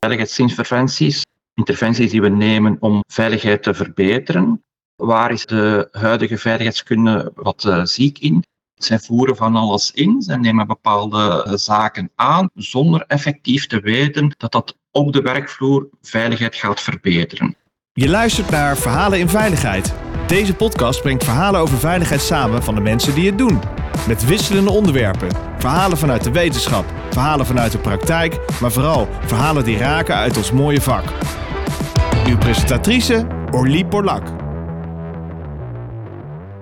Veiligheidsinterventies, interventies die we nemen om veiligheid te verbeteren. Waar is de huidige veiligheidskunde wat uh, ziek in? Zij voeren van alles in, zij nemen bepaalde eh, zaken aan, zonder effectief te weten dat dat op de werkvloer veiligheid gaat verbeteren. Je luistert naar Verhalen in Veiligheid. Deze podcast brengt verhalen over veiligheid samen van de mensen die het doen. Met wisselende onderwerpen. Verhalen vanuit de wetenschap, verhalen vanuit de praktijk, maar vooral verhalen die raken uit ons mooie vak. Uw presentatrice Orlie Borlak.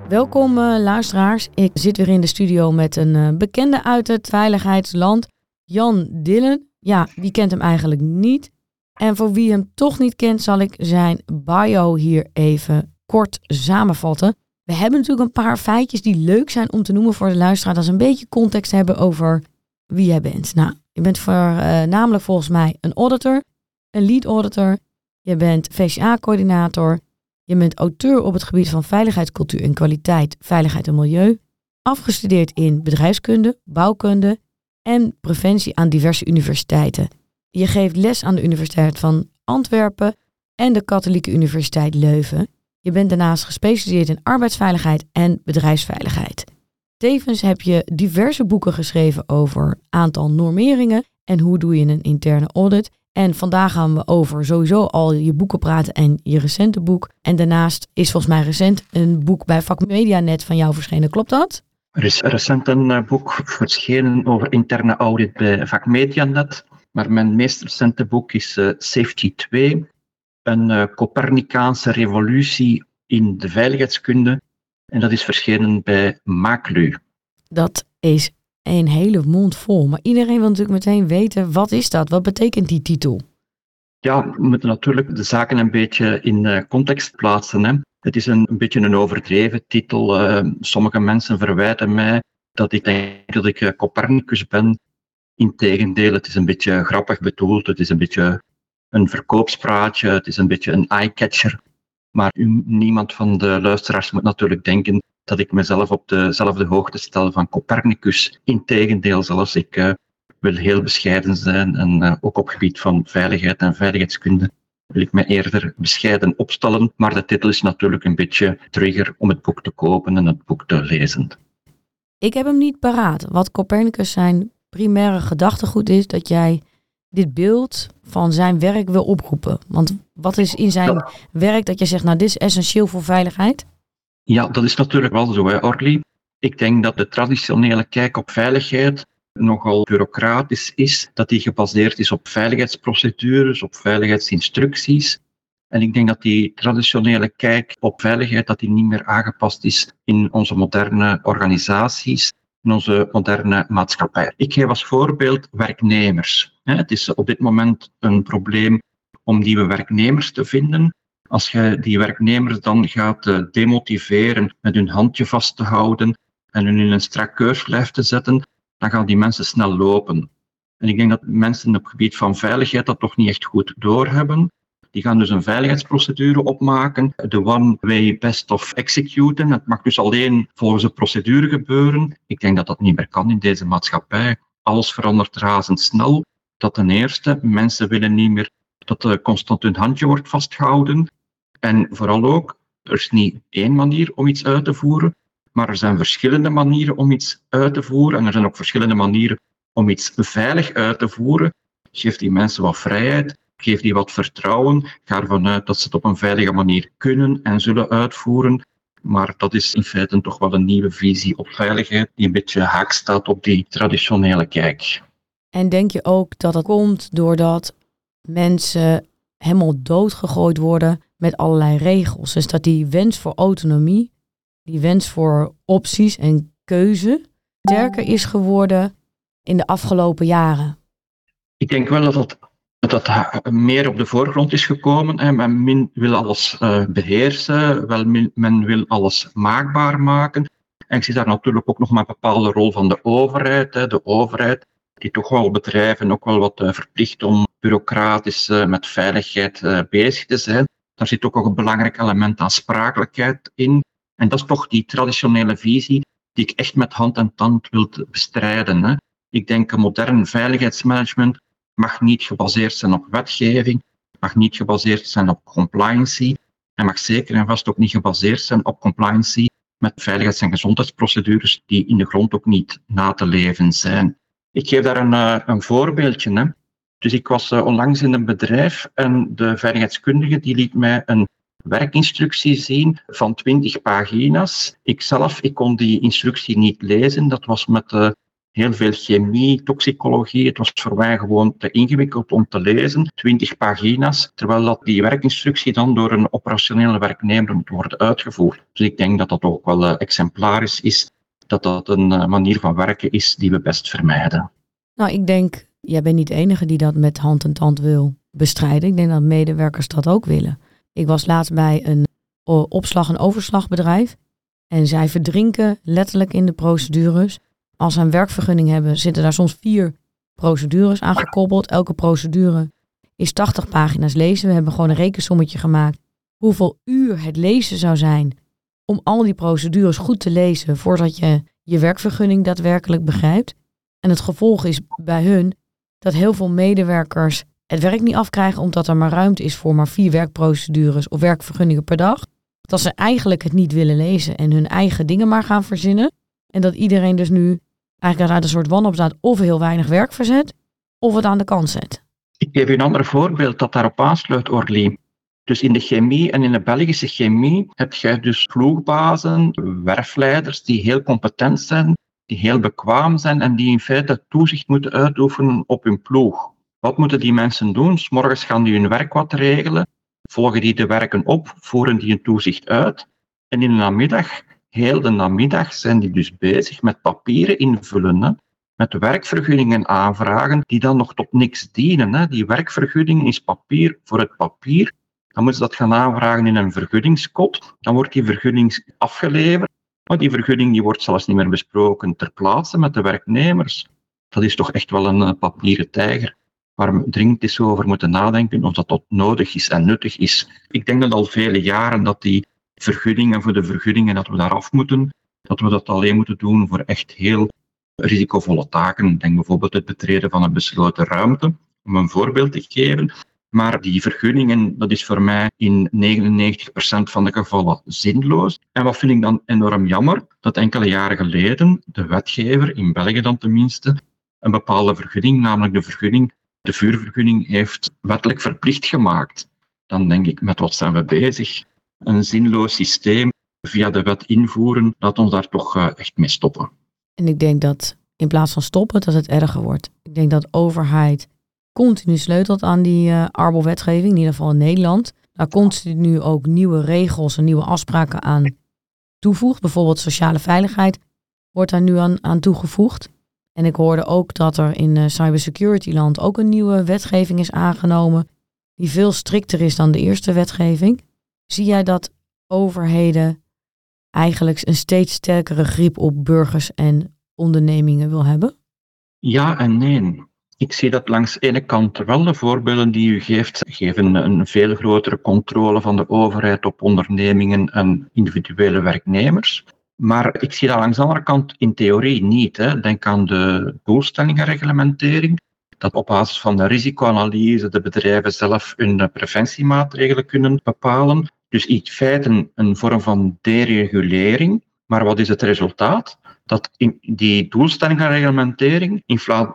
Welkom uh, luisteraars. Ik zit weer in de studio met een uh, bekende uit het veiligheidsland, Jan Dillen. Ja, wie kent hem eigenlijk niet? En voor wie hem toch niet kent, zal ik zijn bio hier even kort samenvatten. We hebben natuurlijk een paar feitjes die leuk zijn om te noemen voor de luisteraar. Dat ze een beetje context hebben over wie jij bent. Nou, je bent voor, uh, namelijk volgens mij een auditor, een lead auditor. Je bent VCA-coördinator. Je bent auteur op het gebied van veiligheidscultuur en kwaliteit, veiligheid en milieu. Afgestudeerd in bedrijfskunde, bouwkunde en preventie aan diverse universiteiten. Je geeft les aan de Universiteit van Antwerpen en de Katholieke Universiteit Leuven. Je bent daarnaast gespecialiseerd in arbeidsveiligheid en bedrijfsveiligheid. Tevens heb je diverse boeken geschreven over aantal normeringen en hoe doe je een interne audit. En vandaag gaan we over sowieso al je boeken praten en je recente boek. En daarnaast is volgens mij recent een boek bij Vakmedianet van jou verschenen. Klopt dat? Er is recent een eh, boek verschenen over interne audit bij Vakmedianet. Maar mijn meest recente boek is uh, Safety 2, een uh, Copernicaanse revolutie in de veiligheidskunde. En dat is verschenen bij Maclu. Dat is een hele mond vol. Maar iedereen wil natuurlijk meteen weten, wat is dat? Wat betekent die titel? Ja, we moeten natuurlijk de zaken een beetje in uh, context plaatsen. Hè. Het is een, een, beetje een overdreven titel. Uh, sommige mensen verwijten mij dat ik denk dat ik Copernicus ben. Integendeel, het is een beetje grappig bedoeld. Het is een beetje een verkoopspraatje. Het is een beetje een eye-catcher. Maar niemand van de luisteraars moet natuurlijk denken dat ik mezelf op dezelfde hoogte stel van Copernicus. Integendeel zelfs, ik uh, wil heel bescheiden zijn en uh, ook op gebied van veiligheid en veiligheidskunde wil ik me eerder bescheiden opstellen. Maar de titel is natuurlijk een beetje trigger om het boek te kopen en het boek te lezen. Ik heb hem niet paraat. Wat Copernicus zijn primaire gedachtegoed is, dat jij dit beeld van zijn werk wil oproepen? Want wat is in zijn werk dat je zegt, nou, dit is essentieel voor veiligheid? Ja, dat is natuurlijk wel zo, hè, Orly. Ik denk dat de traditionele kijk op veiligheid nogal bureaucratisch is, dat die gebaseerd is op veiligheidsprocedures, op veiligheidsinstructies. En ik denk dat die traditionele kijk op veiligheid dat die niet meer aangepast is in onze moderne organisaties in onze moderne maatschappij. Ik geef als voorbeeld werknemers. Het is op dit moment een probleem om nieuwe werknemers te vinden. Als je die werknemers dan gaat eh, demotiveren met hun handje vast te houden en hun in een strak keurslijf te zetten, dan gaan die mensen snel lopen. En ik denk dat mensen op het gebied van veiligheid dat toch niet echt goed doorhebben. Die gaan dus een veiligheidsprocedure opmaken, de one way best of executen. Het mag dus alleen volgens de procedure gebeuren. Ik denk dat dat niet meer kan in deze maatschappij. Alles verandert razendsnel. Dat ten eerste, mensen willen niet meer dat er constant hun handje wordt vastgehouden. En vooral ook, er is niet één manier om iets uit te voeren, maar er zijn verschillende manieren om iets uit te voeren. En er zijn ook verschillende manieren om iets veilig uit te voeren. Geef die mensen wat vrijheid geef die wat vertrouwen, ga ervan uit dat ze het op een veilige manier kunnen en zullen uitvoeren. Maar dat is in feite toch wel een nieuwe visie op veiligheid, die een beetje haak staat op die traditionele kijk. En denk je ook dat dat komt doordat mensen helemaal doodgegooid worden met allerlei regels? Dus dat die wens voor autonomie, die wens voor opties en keuze sterker is geworden in de afgelopen jaren? Ik denk wel dat dat dat meer op de voorgrond is gekomen. Hè. Men wil alles uh, beheersen, wel, men wil alles maakbaar maken. En ik zie daar natuurlijk ook nog maar een bepaalde rol van de overheid. De overheid die toch wel bedrijven ook wel wat uh, verplicht om bureaucratisch uh, met veiligheid bezig te zijn. Daar zit ook een belangrijk element aansprakelijkheid in. En dat is toch die traditionele visie die ik echt met hand en tand wil bestrijden. Ik denk een modern veiligheidsmanagement mag niet gebaseerd zijn op wetgeving, mag niet gebaseerd zijn op compliancy en mag zeker en vast ook niet gebaseerd zijn op compliancy met veiligheids- en gezondheidsprocedures die in de grond ook niet na te leven zijn. Ik geef daar een, eh, een voorbeeldje. Hè. Dus ik was eh, onlangs in een bedrijf en de veiligheidskundige die liet mij een werkinstructie zien van 20 pagina's. Ikzelf, ik kon die instructie niet lezen. Dat was met uh, heel veel chemie, toxicologie. Het was voor mij gewoon te ingewikkeld om te lezen. 20 pagina's, terwijl dat die werkinstructie dan door een operationele werknemer moet worden uitgevoerd. Dus ik denk dat dat ook wel uh, exemplarisch is. Dat dat een uh, manier van werken is die we best vermijden. Nou, ik denk, jij bent niet de enige die dat met hand en tand wil bestrijden. Ik denk dat medewerkers dat ook willen. Ik was laatst bij een opslag- en overslagbedrijf. En zij verdrinken letterlijk in de procedures. Als ze een werkvergunning hebben, zitten daar soms vier procedures aan gekoppeld. Elke procedure is 80 pagina's lezen. We hebben gewoon een rekensommetje gemaakt. Hoeveel uur het lezen zou zijn om al die procedures goed te lezen voordat je je werkvergunning daadwerkelijk begrijpt. En het gevolg is bij hun dat heel veel medewerkers het werk niet afkrijgen omdat er maar ruimte is voor maar vier werkprocedures of werkvergunningen per dag. Dat ze eigenlijk het niet willen lezen en hun eigen dingen maar gaan verzinnen. En dat iedereen dus nu eigenlijk uit een soort wanhoop staat of heel weinig werk verzet of het aan de kant zet. Ik geef u een ander voorbeeld dat daarop aansluit, Orly. Dus in de chemie en in de Belgische chemie heb je dus ploegbazen, werfleiders die heel competent zijn, die heel bekwaam zijn en die in feite toezicht moeten uitoefenen op hun ploeg. Wat moeten die mensen doen? Morgens gaan die hun werk wat regelen, volgen die de werken op, voeren die een toezicht uit. En in de namiddag, heel de namiddag, zijn die dus bezig met papieren invullen. Hè? Met werkvergunningen aanvragen die dan nog tot niks dienen. Hè? Die werkvergunning is papier voor het papier. Dan moeten ze dat gaan aanvragen in een vergunningskot. Dan wordt die vergunning afgeleverd. Maar die vergunning die wordt zelfs niet meer besproken ter plaatse met de werknemers. Dat is toch echt wel een eh, papieren tijger waar we dringend eens over moeten nadenken of dat, dat nodig is en nuttig is. Ik denk dat al vele jaren dat die vergunningen voor de vergunningen, dat we daar af moeten, dat we dat alleen moeten doen voor echt heel risicovolle taken. Denk bijvoorbeeld het betreden van een besloten ruimte, om een voorbeeld te geven. Maar die vergunningen, dat is voor mij in 99% van de gevallen zinloos. En wat vind ik dan enorm jammer? Dat enkele jaren geleden de wetgever, in België dan tenminste, een bepaalde vergunning, namelijk de vergunning de vuurvergunning heeft wettelijk verplicht gemaakt. Dan denk ik, met wat zijn we bezig? Een zinloos systeem via de wet invoeren, laat ons daar toch uh, echt mee stoppen. En ik denk dat in plaats van stoppen, dat het erger wordt. Ik denk dat overheid continu sleutelt aan die uh, arbelwetgeving, in ieder geval in Nederland. Daar continu ook nieuwe regels en nieuwe afspraken aan toevoegt. Bijvoorbeeld sociale veiligheid wordt daar nu aan, aan toegevoegd. En ik hoorde ook dat er in uh, cybersecurity land ook een nieuwe wetgeving is aangenomen, die veel strikter is dan de eerste wetgeving. Zie jij dat overheden eigenlijk een steeds sterkere grip op burgers en ondernemingen wil hebben? Ja en nee. Ik zie dat langs de ene kant wel de voorbeelden die u geeft, geven een veel grotere controle van de overheid op ondernemingen en individuele werknemers. Maar ik zie dat langs de andere kant in theorie niet. Hè. Denk aan de doelstellingenreglementering. Dat op basis van de risicoanalyse de bedrijven zelf hun preventiemaatregelen kunnen bepalen. Dus in feite een vorm van deregulering. Maar wat is het resultaat? Dat in die doelstellingenreglementering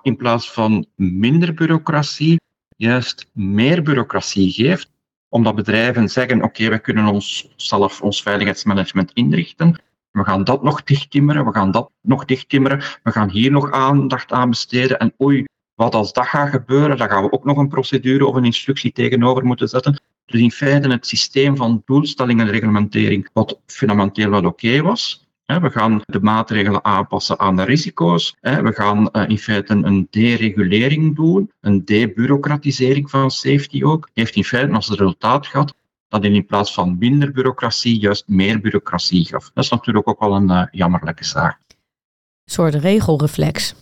in plaats van minder bureaucratie juist meer bureaucratie geeft omdat bedrijven zeggen, oké, we kunnen ons zelf ons veiligheidsmanagement inrichten, we gaan dat nog dichttimmeren, we gaan dat nog dichttimmeren, we gaan hier nog aandacht aan besteden. En oei, wat als dat gaat gebeuren, dan gaan we ook nog een procedure of een instructie tegenover moeten zetten. Dus in feite het systeem van doelstellingen en reglementering, wat fundamenteel wel oké was. We gaan de maatregelen aanpassen aan de risico's. We gaan eh, in feite een deregulering doen, een debureaucratisering van safety ook. Heeft in feite als resultaat gehad dat in plaats van minder bureaucratie juist meer bureaucratie gaf. Dat is natuurlijk ook wel een uh, jammerlijke zaak. Een soort regelreflex.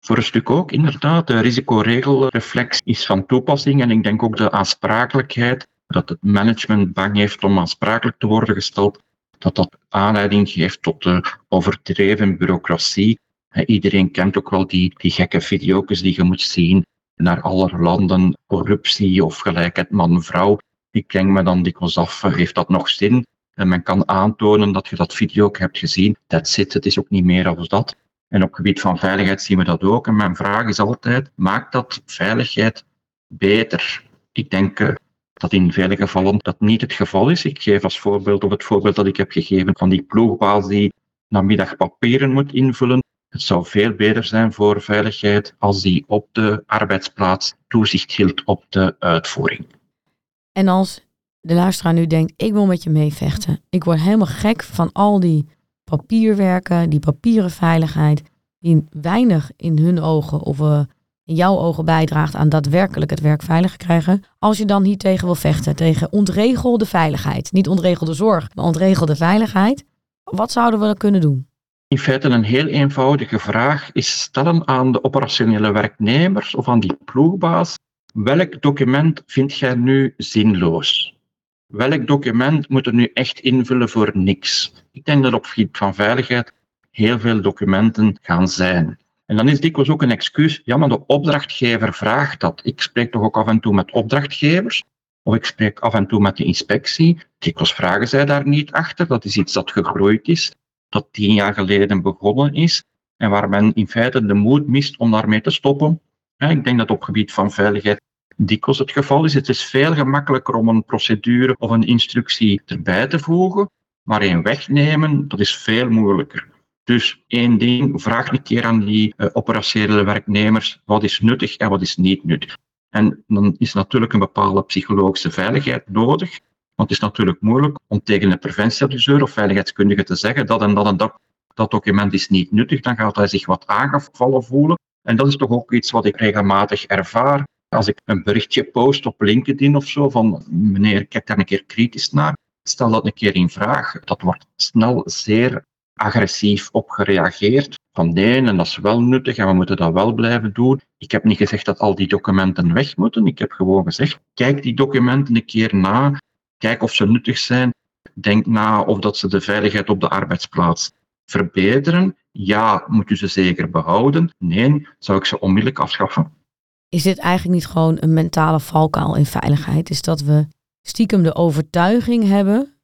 Voor een stuk ook, inderdaad. De risicoregelreflex is van toepassing en ik denk ook de aansprakelijkheid, dat het management bang heeft om aansprakelijk te worden gesteld, dat dat aanleiding geeft tot de overdreven bureaucratie. Iedereen kent ook wel die, die gekke video's die je moet zien naar alle landen corruptie of gelijkheid man-vrouw. Ik denk me dan dikwijls af, heeft dat nog zin? En men kan aantonen dat je dat video ook hebt gezien. Dat zit, het is ook niet meer als dat. En op het gebied van veiligheid zien we dat ook. En mijn vraag is altijd, maakt dat veiligheid beter? Ik denk eh, dat in vele gevallen dat niet het geval is. Ik geef als voorbeeld, of het voorbeeld dat ik heb gegeven van die ploegbaas die namiddag papieren moet invullen. Het zou veel beter zijn voor veiligheid als die op de arbeidsplaats toezicht hield op de uitvoering. En als de luisteraar nu denkt, ik wil met je meevechten. Ik word helemaal gek van al die papierwerken, die papieren veiligheid, die weinig in hun ogen of uh, in jouw ogen bijdraagt aan daadwerkelijk het werk veiliger krijgen. Als je dan hier tegen wil vechten, tegen ontregelde veiligheid. Niet ontregelde zorg, maar ontregelde veiligheid. Wat zouden we kunnen doen? In feite een heel eenvoudige vraag is stellen aan de operationele werknemers of aan die ploegbaas. Welk document vind jij nu zinloos? Welk document moet er nu echt invullen voor niks? Ik denk dat op het gebied van veiligheid heel veel documenten gaan zijn. En dan is dikwijls ook een excuus, ja, maar de opdrachtgever vraagt dat. Ik spreek toch ook af en toe met opdrachtgevers, of ik spreek af en toe met de inspectie. Dikwijls vragen zij daar niet achter. Dat is iets dat gegroeid is, dat tien jaar geleden begonnen is, en waar men in feite de moed mist om daarmee te stoppen. Ik denk dat op gebied van veiligheid dikwijls het geval is. Het is veel gemakkelijker om een procedure of een instructie erbij te voegen, maar een wegnemen, dat is veel moeilijker. Dus één ding, vraag een keer aan die uh, operationele werknemers wat is nuttig en wat is niet nuttig. En dan is natuurlijk een bepaalde psychologische veiligheid nodig. Want het is natuurlijk moeilijk om tegen een preventieadviseur of veiligheidskundige te zeggen dat en dat en dat, dat document is niet nuttig. Dan gaat hij zich wat aangevallen voelen. En dat is toch ook iets wat ik regelmatig ervaar. Als ik een berichtje post op LinkedIn of zo van meneer, kijk daar een keer kritisch naar, stel dat een keer in vraag. Dat wordt snel zeer agressief op gereageerd. Van nee, en dat is wel nuttig en we moeten dat wel blijven doen. Ik heb niet gezegd dat al die documenten weg moeten. Ik heb gewoon gezegd, kijk die documenten een keer na. Kijk of ze nuttig zijn. Denk na of dat ze de veiligheid op de arbeidsplaats verbeteren. Ja, moet u ze zeker behouden? Nee, zou ik ze onmiddellijk afschaffen. Is dit eigenlijk niet gewoon een mentale valkuil in veiligheid? Is dat we stiekem de overtuiging hebben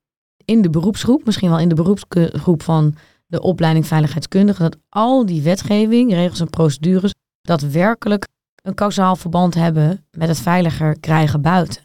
in de beroepsgroep, misschien wel in de beroepsgroep van de opleiding veiligheidskundige, dat al die wetgeving, regels en procedures daadwerkelijk een kausaal verband hebben met het veiliger krijgen buiten.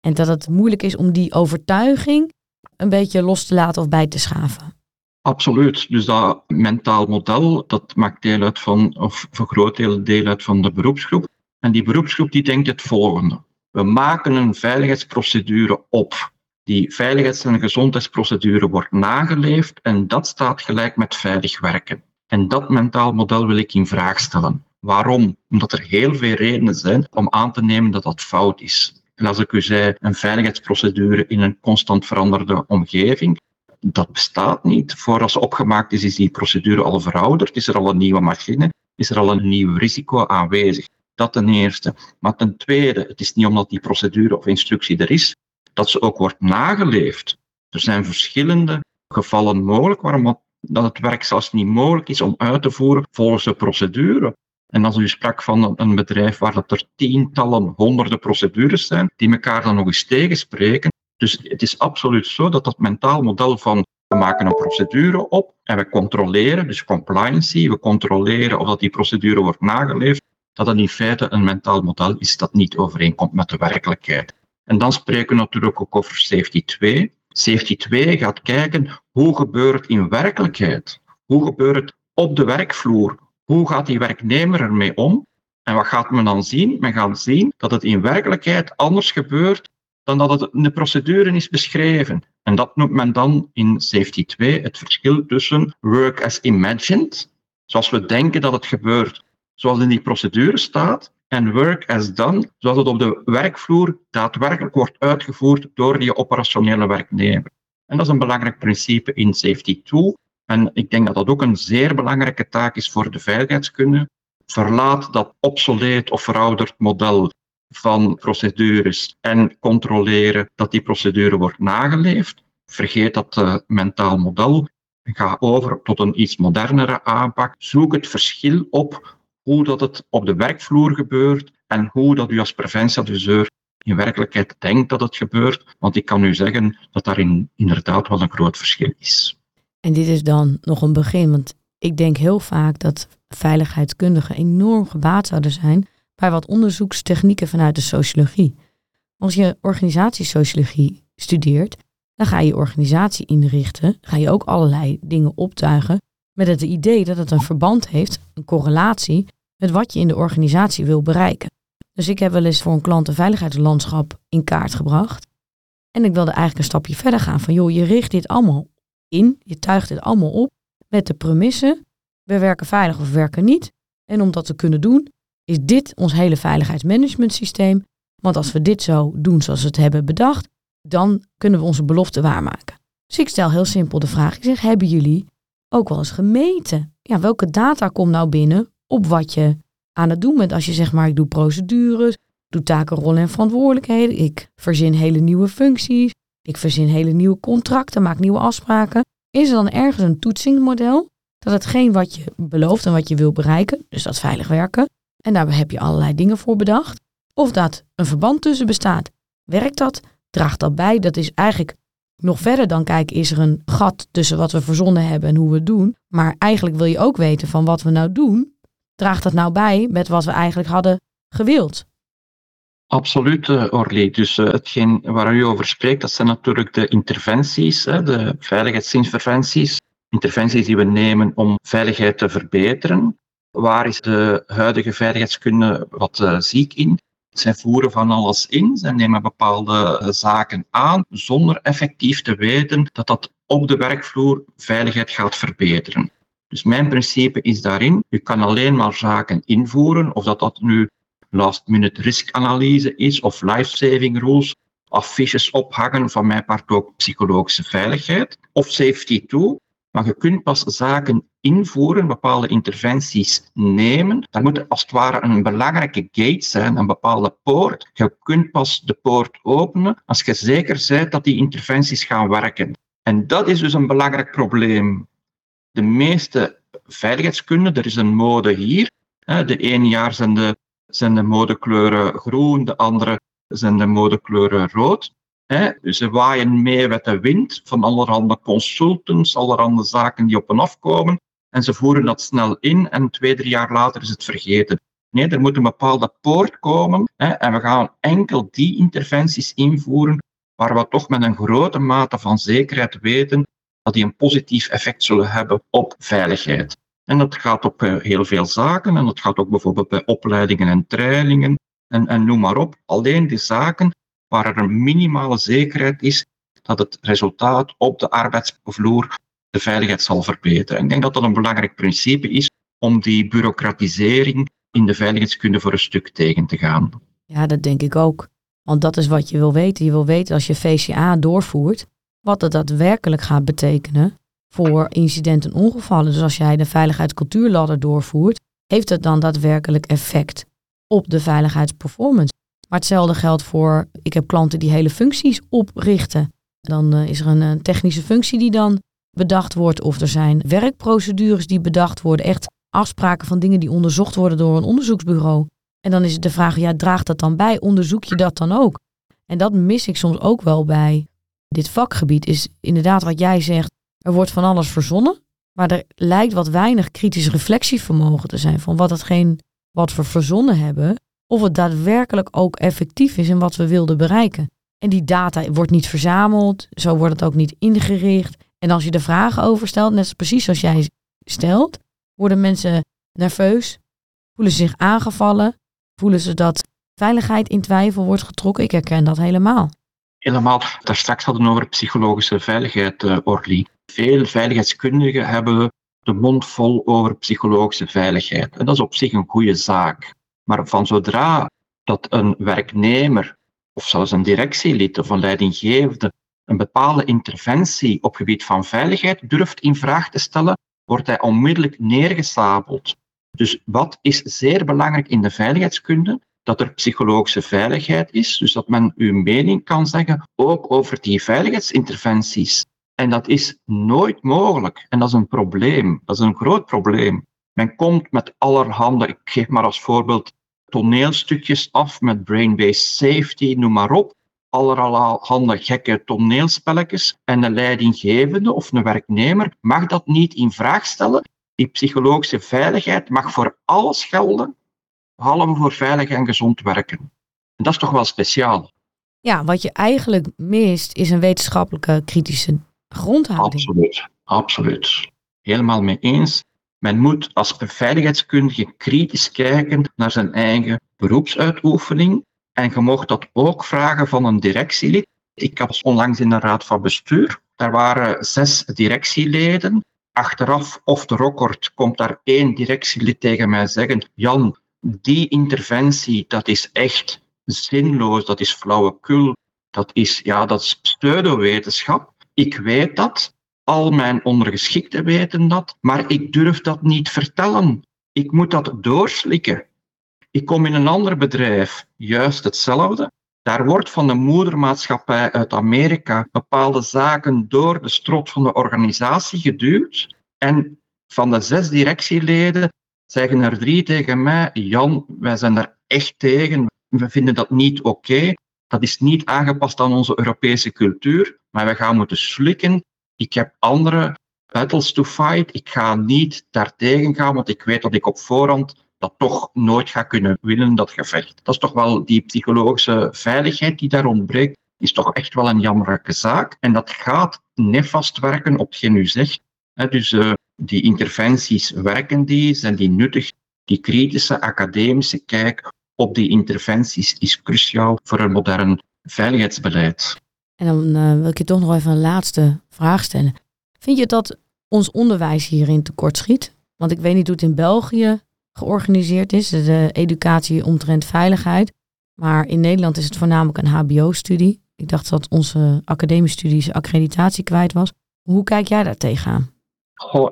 En dat het moeilijk is om die overtuiging een beetje los te laten of bij te schaven. Absoluut. Dus dat mentaal model, dat maakt deel uit van, of voor groot deel deel uit van de beroepsgroep. En die beroepsgroep die denkt het volgende. We maken een veiligheidsprocedure op. Die veiligheids- en gezondheidsprocedure wordt nageleefd en dat staat gelijk met veilig werken. En dat mentaal model wil ik in vraag stellen. Waarom? Omdat er heel veel redenen zijn om aan te nemen dat dat fout is. En als ik u zei, een veiligheidsprocedure in een constant veranderde omgeving, dat bestaat niet. Voor als opgemaakt is, is die procedure al verouderd, is er al een nieuwe machine, is er al een nieuw risico aanwezig. Dat ten eerste. Maar ten tweede, het is niet omdat die procedure of instructie er is, dat ze ook wordt nageleefd. Er zijn verschillende gevallen mogelijk waarom dat het werk zelfs niet mogelijk is om uit te voeren volgens de procedure. En als u sprak van een bedrijf waar dat er tientallen, honderden procedures zijn, die elkaar dan nog eens tegenspreken. Dus het is absoluut zo dat dat mentaal model van we maken een procedure op en we controleren, dus compliancy, we controleren of dat die procedure wordt nageleefd, dat dat in feite een mentaal model is dat niet overeenkomt met de werkelijkheid. En dan spreken we natuurlijk ook over safety 2. Safety 2 gaat kijken hoe gebeurt het in werkelijkheid? Hoe gebeurt het op de werkvloer? Hoe gaat die werknemer ermee om? En wat gaat men dan zien? Men gaat zien dat het in werkelijkheid anders gebeurt dan dat het in de procedure is beschreven. En dat noemt men dan in Safety 2 het verschil tussen work as imagined, zoals we denken dat het gebeurt, zoals in die procedure staat, en work as done, zoals het op de werkvloer daadwerkelijk wordt uitgevoerd door die operationele werknemer. En dat is een belangrijk principe in Safety 2. En ik denk dat dat ook een zeer belangrijke taak is voor de veiligheidskunde. Verlaat dat obsoleet of verouderd model van procedures en controleren dat die procedure wordt nageleefd. Vergeet dat uh, mentaal model. Ga over tot een iets modernere aanpak. Zoek het verschil op hoe dat het op de werkvloer gebeurt en hoe dat u als preventieadviseur in werkelijkheid denkt dat het gebeurt. Want ik kan u zeggen dat daarin inderdaad wel een groot verschil is. En dit is dan nog een begin, want ik denk heel vaak dat veiligheidskundigen enorm gebaat zouden zijn bij wat onderzoekstechnieken vanuit de sociologie. Als je organisatiesociologie studeert, dan ga je je organisatie inrichten, ga je ook allerlei dingen optuigen met het idee dat het een verband heeft, een correlatie met wat je in de organisatie wil bereiken. Dus ik heb wel eens voor een klant een veiligheidslandschap in kaart gebracht. En ik wilde eigenlijk een stapje verder gaan van joh, je richt dit allemaal in, je tuigt dit allemaal op met de premisse, we werken veilig of we werken niet. En om dat te kunnen doen, is dit ons hele veiligheidsmanagement systeem. Want als we dit zo doen zoals we het hebben bedacht, dan kunnen we onze belofte waarmaken. Dus ik stel heel simpel de vraag, ik zeg, hebben jullie ook wel eens gemeten? Ja, welke data komt nou binnen op wat je aan het doen bent? Als je zegt maar, ik doe procedures, doe taken, rollen en verantwoordelijkheden, ik verzin hele nieuwe functies, ik verzin hele nieuwe contracten, maak nieuwe afspraken. Is er dan ergens een toetsingsmodel dat hetgeen wat je belooft en wat je wil bereiken, dus dat veilig werken, en daar heb je allerlei dingen voor bedacht, of dat een verband tussen bestaat. Werkt dat? Draagt dat bij? Dat is eigenlijk nog verder dan kijken, is er een gat tussen wat we verzonnen hebben en hoe we het doen. Maar eigenlijk wil je ook weten van wat we nou doen. Draagt dat nou bij met wat we eigenlijk hadden gewild? Absoluut, uh, Orly. Dus uh, hetgeen waar u over spreekt, dat zijn natuurlijk de interventies, hè, de veiligheidsinterventies. Interventies die we nemen om veiligheid te verbeteren. Waar is de huidige veiligheidskunde wat uh, ziek in? Zij voeren van alles in, zij nemen bepaalde zaken aan zonder effectief te weten dat dat op de werkvloer veiligheid gaat verbeteren. Dus mijn principe is daarin, je kan alleen maar zaken invoeren, of dat dat nu last-minute riskanalyse is of life-saving rules, affiches ophangen, van mijn part ook psychologische veiligheid, of safety tool. Maar je kunt pas zaken invoeren, bepaalde interventies nemen. Daar moet als het ware een belangrijke gate zijn, een bepaalde poort. Je kunt pas de poort openen als je zeker bent dat die interventies gaan werken. En dat is dus een belangrijk probleem. De meeste veiligheidskunde, er is een mode hier. De ene jaar zijn de, zijn de modekleuren groen, de andere zijn de modekleuren rood. Ze waaien mee met de wind van allerhande consultants, allerhande zaken die op en af komen. En ze voeren dat snel in en twee, drie jaar later is het vergeten. Nee, er moet een bepaalde poort komen hè, en we gaan enkel die interventies invoeren waar we toch met een grote mate van zekerheid weten dat die een positief effect zullen hebben op veiligheid. En dat gaat op eh, heel veel zaken en dat gaat ook bijvoorbeeld bij opleidingen en trainingen en, en noem maar op. Alleen die zaken waar er een minimale zekerheid is dat het resultaat op de arbeidsvloer de veiligheid zal verbeteren. Ik denk dat dat een belangrijk principe is om die bureaucratisering in de veiligheidskunde voor een stuk tegen te gaan. Ja, dat denk ik ook. Want dat is wat je wil weten. Je wil weten als je VCA doorvoert, wat het daadwerkelijk gaat betekenen voor incidenten en ongevallen. Dus als jij de veiligheidscultuurladder doorvoert, heeft het dan daadwerkelijk effect op de veiligheidsperformance. Maar hetzelfde geldt voor, ik heb klanten die hele functies oprichten. Dan uh, is er een, een technische functie die dan bedacht wordt. Of er zijn werkprocedures die bedacht worden. Echt afspraken van dingen die onderzocht worden door een onderzoeksbureau. En dan is het de vraag, ja, draagt dat dan bij? Onderzoek je dat dan ook? En dat mis ik soms ook wel bij dit vakgebied. Is inderdaad wat jij zegt, er wordt van alles verzonnen. Maar er lijkt wat weinig kritisch reflectievermogen te zijn van wat hetgeen wat we verzonnen hebben, of het daadwerkelijk ook effectief is in wat we wilden bereiken. En die data wordt niet verzameld, zo wordt het ook niet ingericht. En als je de vragen over stelt, net precies zoals jij stelt, worden mensen nerveus, voelen ze zich aangevallen, voelen ze dat veiligheid in twijfel wordt getrokken. Ik herken dat helemaal. Helemaal. Daar straks hadden we over psychologische veiligheid, uh, Orly. Veel veiligheidskundigen hebben de mond vol over psychologische veiligheid. En dat is op zich een goede zaak. Maar van zodra dat een werknemer of zelfs een directielid of een leidinggevende een bepaalde interventie op gebied van veiligheid durft in vraag te stellen, wordt hij onmiddellijk neergesabeld. Dus wat is zeer belangrijk in de veiligheidskunde? Dat er psychologische veiligheid is, dus dat men uw mening kan zeggen, ook over die veiligheidsinterventies. En dat is nooit mogelijk. En dat is een probleem. Dat is een groot probleem. Men komt met allerhande, ik geef maar als voorbeeld toneelstukjes af met brain-based safety, noem maar op. Allerhande gekke toneelspelletjes. En een leidinggevende of een werknemer mag dat niet in vraag stellen. Die psychologische veiligheid mag voor alles gelden, behalve voor veilig en gezond werken. En dat is toch wel speciaal. Ja, wat je eigenlijk mist is een wetenschappelijke kritische grondhouding. Absoluut, absoluut. Helemaal mee eens. Men moet als beveiligheidskundige kritisch kijken naar zijn eigen beroepsuitoefening. En je mocht dat ook vragen van een directielid. Ik was onlangs in de raad van bestuur. Daar waren zes directieleden. Achteraf, of de record, komt daar één directielid tegen mij zeggen: Jan, die interventie, dat is echt zinloos, dat is flauwekul, dat is, ja, dat is pseudowetenschap. Ik weet dat, al mijn ondergeschikten weten dat, maar ik durf dat niet vertellen. Ik moet dat doorslikken. Ik kom in een ander bedrijf, juist hetzelfde. Daar wordt van de moedermaatschappij uit Amerika bepaalde zaken door de strot van de organisatie geduwd. En van de zes directieleden zeggen er drie tegen mij: Jan, wij zijn daar echt tegen. We vinden dat niet oké. Dat is niet aangepast aan onze Europese cultuur, maar we gaan moeten slikken. Ik heb andere battles to fight. Ik ga niet daartegen gaan, want ik weet dat ik op voorhand dat toch nooit ga kunnen winnen, dat gevecht. Dat is toch wel die psychologische veiligheid die daar ontbreekt, is toch echt wel een jammerlijke zaak. En dat gaat nefast werken op hetgeen u zegt. Dus uh, die interventies, werken die? Zijn die nuttig? Die kritische academische kijk op die interventies is cruciaal voor een modern veiligheidsbeleid. En dan uh, wil ik je toch nog even een laatste vraag stellen. Vind je dat ons onderwijs hierin tekort schiet? Want ik weet niet hoe het in België georganiseerd is, de educatie omtrent veiligheid. Maar in Nederland is het voornamelijk een HBO-studie. Ik dacht dat onze academische studie accreditatie kwijt was. Hoe kijk jij daar tegenaan?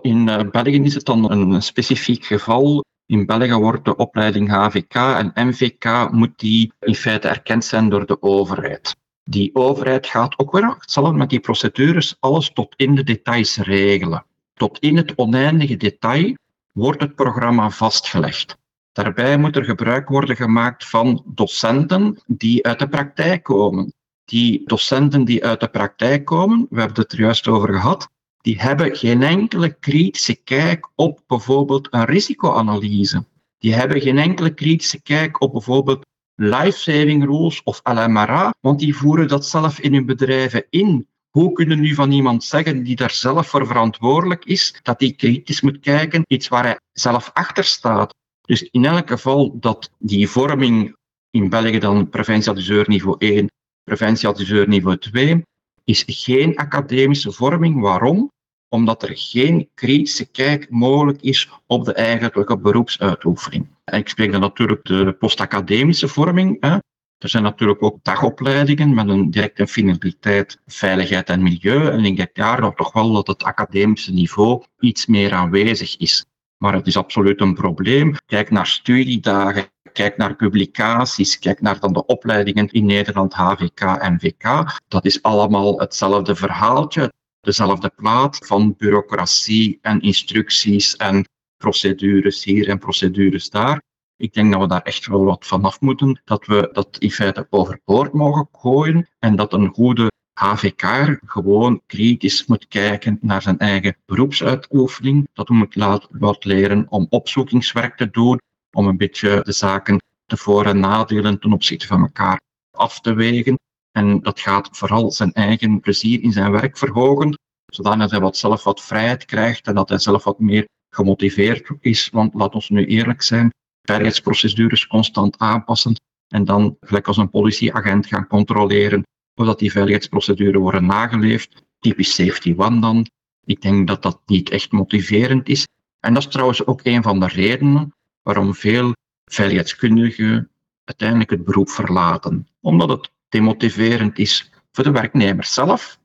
In uh, België is het dan een specifiek geval. In België wordt de opleiding HVK en MVK moet die in feite erkend zijn door de overheid. Die overheid gaat ook weer hetzelfde met die procedures alles tot in de details regelen. Tot in het oneindige detail wordt het programma vastgelegd. Daarbij moet er gebruik worden gemaakt van docenten die uit de praktijk komen. Die docenten die uit de praktijk komen, we hebben het er juist over gehad, die hebben geen enkele kritische kijk op bijvoorbeeld een risicoanalyse. Die hebben geen enkele kritische kijk op bijvoorbeeld life-saving rules of LMRA, want die voeren dat zelf in hun bedrijven in. Hoe kunnen nu van iemand zeggen die daar zelf voor verantwoordelijk is, dat hij kritisch moet kijken, iets waar hij zelf achter staat? Dus in elk geval dat die vorming in België dan preventieadviseur niveau 1, preventieadviseur niveau 2, is geen academische vorming. Waarom? Omdat er geen kritische kijk mogelijk is op de eigenlijke beroepsuitoefening. Ik spreek dan natuurlijk de postacademische vorming. Hè. Er zijn natuurlijk ook dagopleidingen met een directe finaliteit veiligheid en milieu. En ik denk daar toch wel dat het academische niveau iets meer aanwezig is. Maar het is absoluut een probleem. Kijk naar studiedagen, kijk naar publicaties, kijk naar dan de opleidingen in Nederland, HVK en VK. Dat is allemaal hetzelfde verhaaltje, dezelfde plaat van bureaucratie en instructies en procedures hier en procedures daar. Ik denk dat we daar echt wel wat vanaf moeten, dat we dat in feite overboord mogen gooien en dat een goede HVK gewoon kritisch moet kijken naar zijn eigen beroepsuitoefening. Dat we moeten laten leren om opzoekingswerk te doen, om een beetje de zaken, de voor- en nadelen ten opzichte van elkaar af te wegen. En dat gaat vooral zijn eigen plezier in zijn werk verhogen, zodat hij wat zelf wat vrijheid krijgt en dat hij zelf wat meer gemotiveerd is. Want laat ons nu eerlijk zijn, veiligheidsprocedures constant aanpassen en dan gelijk als een politieagent gaan controleren of dat die veiligheidsprocedures worden nageleefd. Typisch safety one dan. Ik denk dat dat niet echt motiverend is. En dat is trouwens ook een van de redenen waarom veel veiligheidskundigen uiteindelijk het beroep verlaten. Omdat het demotiverend is voor de werknemer zelf,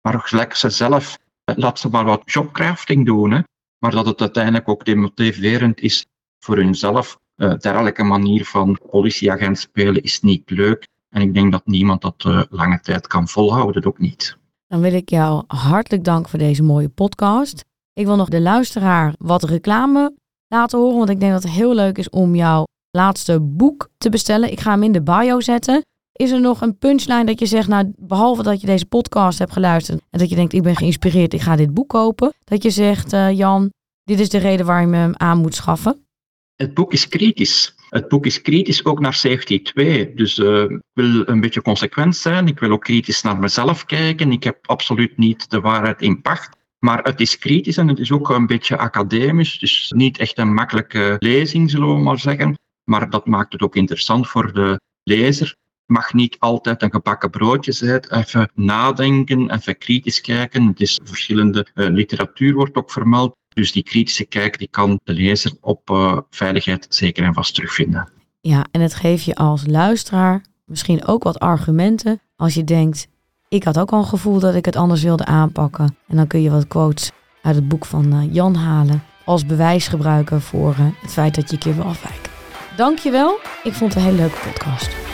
maar gelijk ze zelf, laat ze maar wat jobcrafting doen, hè, maar dat het uiteindelijk ook demotiverend is voor hunzelf. Uh, dergelijke manier van politieagent spelen is niet leuk. En ik denk dat niemand dat uh, lange tijd kan volhouden, ook niet. Dan wil ik jou hartelijk danken voor deze mooie podcast. Ik wil nog de luisteraar wat reclame laten horen, want ik denk dat het heel leuk is om jouw laatste boek te bestellen. Ik ga hem in de bio zetten. Is er nog een punchline dat je zegt, nou, behalve dat je deze podcast hebt geluisterd en dat je denkt, ik ben geïnspireerd, ik ga dit boek kopen. Dat je zegt, uh, Jan, dit is de reden waarom je hem aan moet schaffen. Het boek is kritisch. Het boek is kritisch ook naar Safety 2. Dus uh, ik wil een beetje consequent zijn. Ik wil ook kritisch naar mezelf kijken. Ik heb absoluut niet de waarheid in pacht. Maar het is kritisch en het is ook een beetje academisch. Dus niet echt een makkelijke lezing, zullen we maar zeggen. Maar dat maakt het ook interessant voor de lezer mag niet altijd een gebakken broodje zijn. Even nadenken, even kritisch kijken. Het is verschillende uh, literatuur wordt ook vermeld. Dus die kritische kijk die kan de lezer op uh, veiligheid zeker en vast terugvinden. Ja, en het geeft je als luisteraar misschien ook wat argumenten als je denkt, ik had ook al een gevoel dat ik het anders wilde aanpakken. En dan kun je wat quotes uit het boek van uh, Jan halen als bewijs gebruiken voor het feit dat je een keer wil afwijken. Dankjewel, ik vond het een hele leuke podcast.